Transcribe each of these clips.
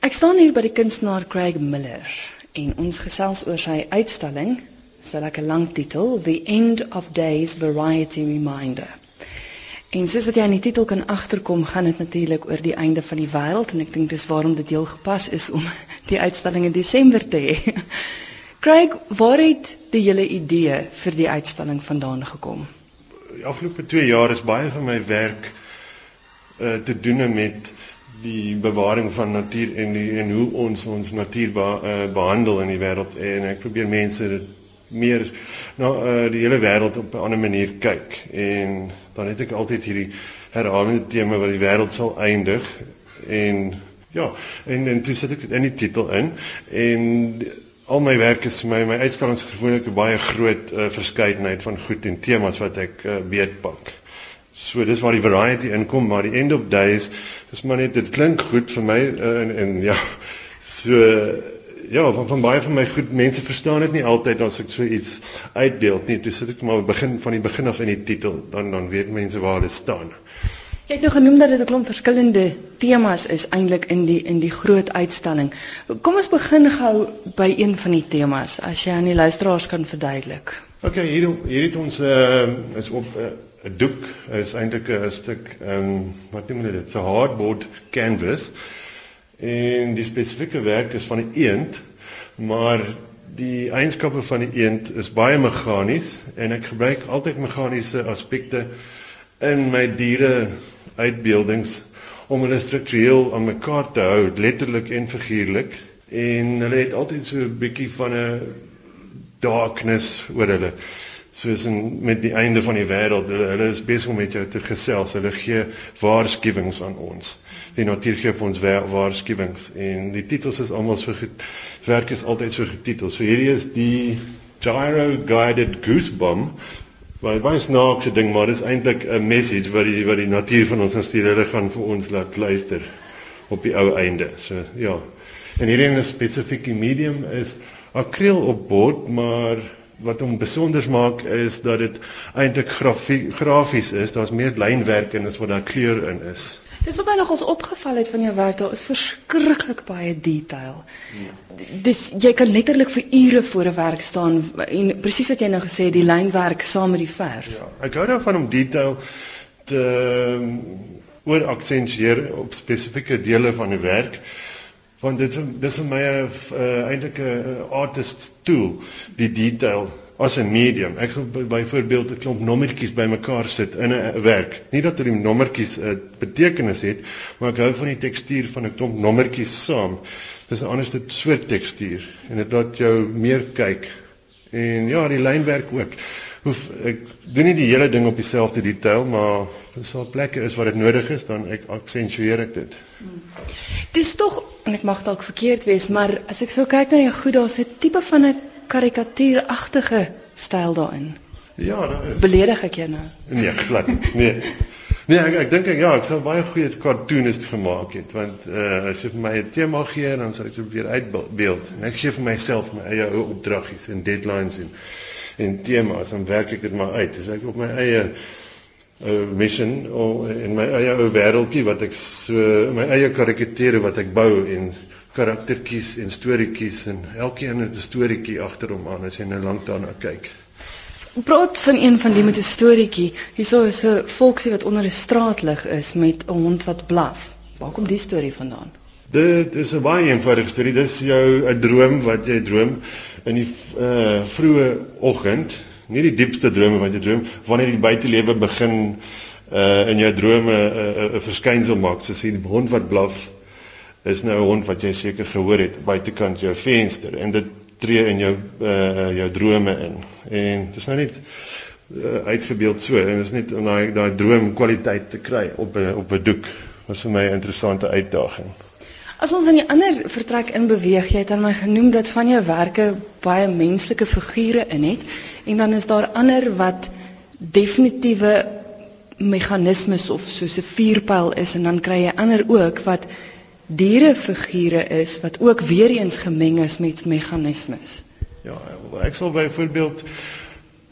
Ek staan hier by die kunstenaar Craig Miller en ons gesels oor sy uitstalling, sy lekker lang titel, The End of Days Variety Reminder. En soos wat jy aan die titel kan agterkom, gaan dit natuurlik oor die einde van die wêreld en ek dink dis waarom dit heel gepas is om die uitstalling in Desember te hê. Craig, waar het die hele idee vir die uitstalling vandaan gekom? Die afgelope 2 jaar is baie van my werk uh te doen met die bewaring van natuur en die en hoe ons ons natuur be, uh, behandel in die wêreld en ek probeer mense dit meer na uh, die hele wêreld op 'n ander manier kyk. En dan het ek altyd hierdie herhalende tema wat die wêreld sal eindig. En ja en en toe sit ek dit in die titel in. En al my werk is my my uitstallings gewoonlik 'n baie groot uh, verskeidenheid van goed en temas wat ek uh, beetpak. So dis waar die variety inkom, maar die end of days is maar net dit klink goed vir my uh, en en ja. So ja, van van baie van my goed mense verstaan dit nie altyd as ek so iets uitdeel nie. Toe sit ek maar begin van die begin af in die titel, dan dan weet mense waar dit staan. Jy het nou genoem dat dit 'n klomp verskillende temas is eintlik in die in die groot uitstalling. Kom ons begin gou by een van die temas as jy aan die luisteraars kan verduidelik. OK, hier hier het ons uh, is op uh, 'n doek is eintlik 'n stuk ehm um, wat noem hulle dit? 'n hardboard canvas. En die spesifieke werk is van 'n eend, maar die eienskappe van die eend is baie meganies en ek gebruik altyd meganiese aspekte in my diere uitbeeldings om hulle struktureel aan mekaar te hou, letterlik en figuurlik. En hulle het altyd so 'n bietjie van 'n darkness oor hulle soos in met die einde van die wêreld hulle, hulle is besig om met jou te gesels. Hulle gee waarskuwings aan ons. Die natuur gee vir ons waarskuwings. En die titels is almal so werk is altyd so getitel so hierdie is die gyro guided goosebump. Baie baie snaakse ding maar dis eintlik 'n message wat die wat die natuur van ons instuur. Hulle gaan vir ons laat luister op die ou einde. So ja. En hierdie een spesifieke medium is akriel op bord maar wat hom besonder maak is dat dit eintlik grafies is. Daar's meer lynwerk en as wat daar kleur in is. Dis wat my nogals opgeval het van jou werk, daar is verskriklik baie detail. Ja. Dis jy kan letterlik vir ure voor 'n werk staan en presies wat jy nou gesê het, die lynwerk saam met die verf. Ja, ek hou daarvan om detail te um, oor aksentueer op spesifieke dele van 'n werk want dit dis vir my 'n uh, eintlik 'n artist tool die detail as 'n medium. Ek sal byvoorbeeld 'n klomp nommertjies bymekaar sit in 'n werk. Nie dat die nommertjies 'n uh, betekenis het maar ek hou van die tekstuur van 'n klomp nommertjies saam. Dis 'n ander soort tekstuur en dit laat jou meer kyk. En ja die lynwerk ook hoef ek doen nie die hele ding op dieselfde detail, maar as daar plekke is waar dit nodig is, dan ek aksentueer ek dit. Dis tog en ek mag dalk verkeerd wees, maar as ek so kyk na jou goed, daar's 'n tipe van 'n karikatuuragtige styl daarin. Ja, daar is. Beledig ek jou nou? Nee, glad nie. Nee. Nee, ek ek dink ek ja, ek sou baie goeie cartoonist gemaak het want uh as jy vir my 'n tema gee, dan sal ek dit probeer uitbeeld. En ek gee vir myself my eie opdraggies en deadlines en en temas dan werk ek dit maar uit. Dis ek op my eie uh, mission in my eie ou wêreldjie wat ek so my eie karikature wat ek bou en karaktertjies en storieetjies en elkeen het 'n storieetjie agter hom aan as jy nou lank daarna kyk. Praat van een van die met 'n storieetjie. Hierso is 'n volksie wat onder 'n straatlig is met 'n hond wat blaf. Waar kom die storie vandaan? Dit is 'n baie eenvoudige storie. Dis jou 'n droom wat jy droom in die uh vroeë oggend, nie die diepste drome wat jy droom wanneer die buitelewe begin uh in jou drome 'n uh, 'n uh, verskynsel maak. So sien die hond wat blaf is nou 'n hond wat jy seker gehoor het buitekant jou venster en dit tree in jou uh jou drome in. En dit is nou net uh, uitgebeeld so en dit is net om daai daai droomkwaliteit te kry op 'n op 'n doek. Was vir my 'n interessante uitdaging. As ons in die ander vertrek in beweeg, jy het aan my genoem dat van jou werke baie menslike figure in het en dan is daar ander wat definitiewe meganismes of soos 'n vuurpyl is en dan kry jy ander ook wat diere figure is wat ook weer eens gemeng is met meganismes. Ja, ek sal byvoorbeeld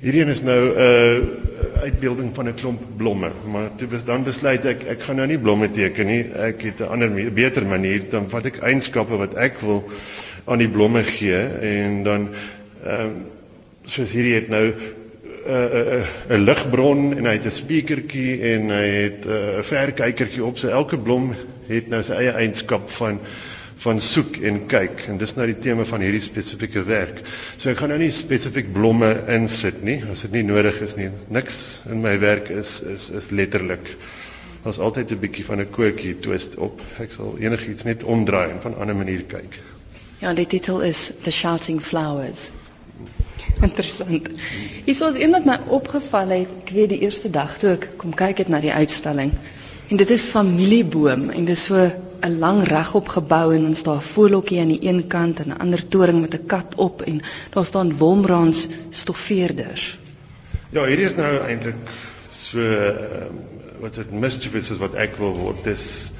hierdie een is nou 'n uh, uitbeelding van 'n klomp blomme, maar toe dan besluit ek ek gaan nou nie blomme teken nie. Ek het 'n ander beter manier dan vat ek eienskappe wat ek wil aan die blomme gee en dan ehm um, soos hierdie het nou 'n uh, 'n uh, uh, ligbron en hy het 'n speakertjie en hy het 'n uh, verkykertjie op. So elke blom het nou sy eie eienskap van van soek en kyk en dis nou die tema van hierdie spesifieke werk. So ek gaan nou nie spesifiek blomme insit nie as dit nie nodig is nie. Niks in my werk is is is letterlik. Daar's altyd 'n bietjie van 'n koekie twist op. Ek sal enigiets net omdraai en van 'n ander manier kyk. Ja, die titel is The Shouting Flowers. Interessant. Hier is een wat my opgeval het, ek weet die eerste dag toe ek kom kyk het na die uitstalling. En dit is familieboom en dit is so 'n lang regop gebou en ons daar voelhokkie aan die een kant en 'n ander toring met 'n kat op en daar staan wolmraans stoffeerders. Ja, hierdie is nou eintlik so uh, wat dit mischievous is wat ek wil word. Dis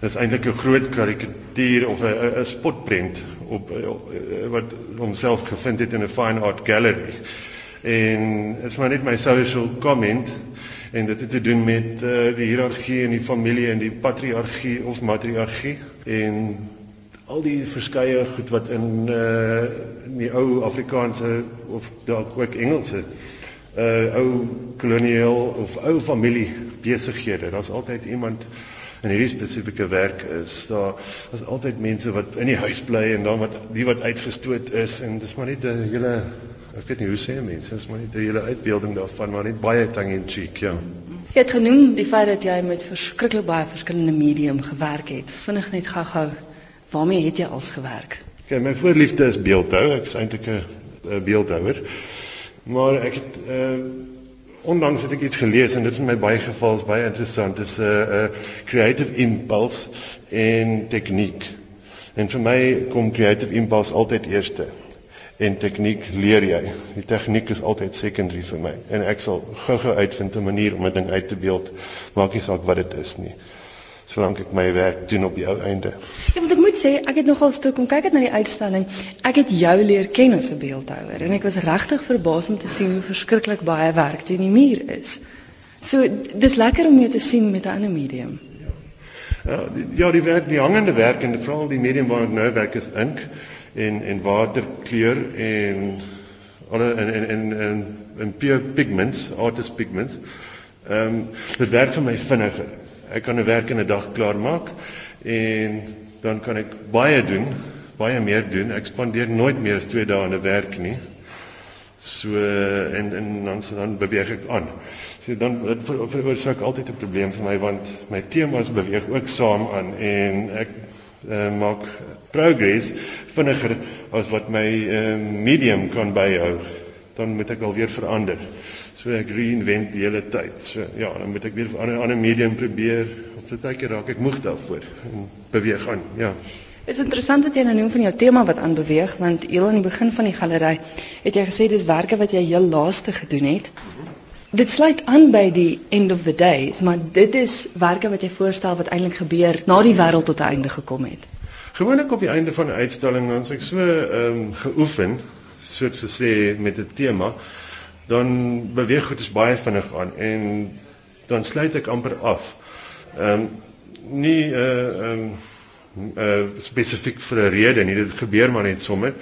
is eintlik 'n groot karikatuur of 'n 'n spotprent op, wat homself gevind het in 'n fine art gallery. En is maar net my social comment en dit het te doen met uh, die hiërargie in die familie en die patriargie of matriargie en al die verskeie goed wat in uh in die ou Afrikaanse of dalk ook Engelse uh ou kolonial of ou familie besighede. Daar's altyd iemand in hierdie spesifieke werk is. Daar daar's altyd mense wat in die huis bly en dan wat die wat uitgestoot is en dis maar net 'n hele ek weet nie hoe sê mense, dis maar net 'n hele uitbeelding daarvan, maar net baie tongue in cheek, ja. Jy het genoem die feit dat jy met verskriklik baie verskillende medium gewerk het. Vinnig net gou-gou, waarmee het jy als gewerk? Okay, my voorliefde is beeldhou. Ek is eintlik 'n beeldhouer. Maar ek het uh onlangs het ek iets gelees en dit is in my baie geval baie interessant. Dit is 'n uh, 'n uh, creative impulse en tegniek. En vir my kom creative impulse altyd eerste en tegniek leer jy. Die tegniek is altyd secondary vir my en ek sal gou-gou uitvind 'n manier om 'n ding uit te beeld, maak nie saak wat dit is nie. Solank ek my werk doen op die ou einde. Ja, want ek moet sê, ek het nogal stuk kom kyk het na die uitstalling. Ek het jou leer ken as 'n beeldhouer en ek was regtig verbaas om te sien hoe verskriklik baie werk teen die muur is. So dis lekker om jou te sien met 'n ander medium. Ja, die, ja, die werk, die hangende werk en veral die medium waarna ek nou werk is ink en en waterkleur en alle en en en en en pure pigments, artist pigments. Ehm um, dit werk vir my vinniger. Ek kan 'n werk in 'n dag klaar maak en dan kan ek baie doen, baie meer doen. Ek spandeer nooit meer as 2 dae aan 'n werk nie. So en en dan so dan beweeg ek aan. So dan veroorsaak altyd 'n probleem vir my want my temas beweeg ook saam aan en ek uh, maak progress vinniger as wat my uh, medium kan byhou, dan moet ek alweer verander. So ek reinvent die hele tyd. So ja, dan moet ek weer 'n ander ander medium probeer of dit elke raak ek moeg daarvoor en beweeg aan. Ja. Dit is interessant wat jy nou noem van jou tema wat aanbeweeg want heel aan die begin van die galery het jy gesê dis werke wat jy heel laaste gedoen het. Dit sluit aan by die end of the days, maar dit is werke wat jy voorstel wat eintlik gebeur na die wêreld tot 'n einde gekom het. Gewoonlik op die einde van 'n uitstalling dan as ek so ehm um, geoefen, soos gesê met 'n tema, dan beweeg goed is baie vinnig aan en dan sluit ek amper af. Ehm um, nie 'n uh, ehm um, uh spesifiek vir 'n rede nie dit gebeur maar net sommer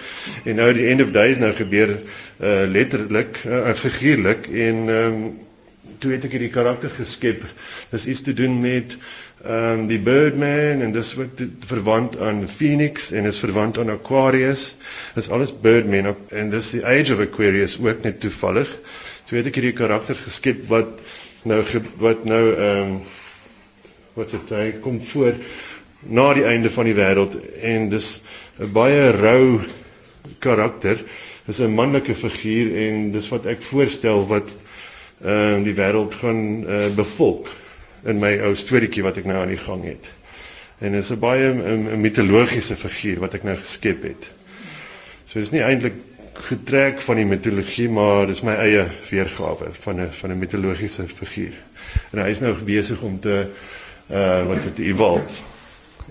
en nou die end of days nou gebeur uh letterlik uh, figuurlik en ehm um, toe het ek hierdie karakter geskep dis iets te doen met ehm um, die Birdman en dis wat verwant aan Phoenix en is verwant aan Aquarius. Dis alles Birdman en dis die Age of Aquarius ook net toevallig. Toe het ek hierdie karakter geskep wat nou wat nou ehm um, wat dit hy kom voor na die einde van die wêreld en dis 'n baie rou karakter. Dis 'n manlike figuur en dis wat ek voorstel wat ehm uh, die wêreld gaan uh, bevolk in my ou storieetjie wat ek nou aan die gang het. En dit is 'n baie 'n mitologiese figuur wat ek nou geskep het. So dis nie eintlik getrek van die mitologie, maar dis my eie weergawe van 'n van 'n mitologiese figuur. En hy is nou besig om te uh wat dit evolve.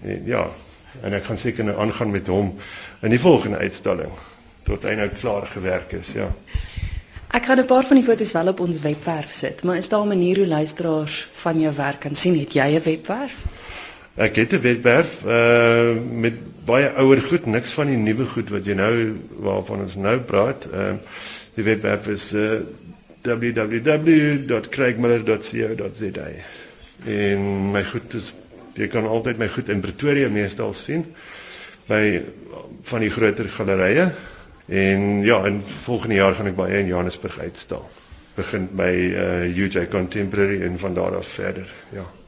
En ja, en ek gaan seker nou aangaan met hom in die volgende uitstalling tot hy nou klaar gewerk is, ja. Ek gaan 'n paar van die foto's wel op ons webwerf sit, maar is daar 'n manier hoe luisteraars van jou werk kan sien? Het jy 'n webwerf? Ek het 'n webwerf uh met baie ouer goed, niks van die nuwe goed wat jy nou waarvan ons nou praat. Ehm uh, die webwerf is uh www.craigmiller.co.za. En my goed is jy kan altyd my goed in Pretoria meestal sien by van die groter gallerye En ja, in volgende jaar gaan ek baie in Johannesburg uitstal. Begin by uh UJ Contemporary en van daar af verder. Ja.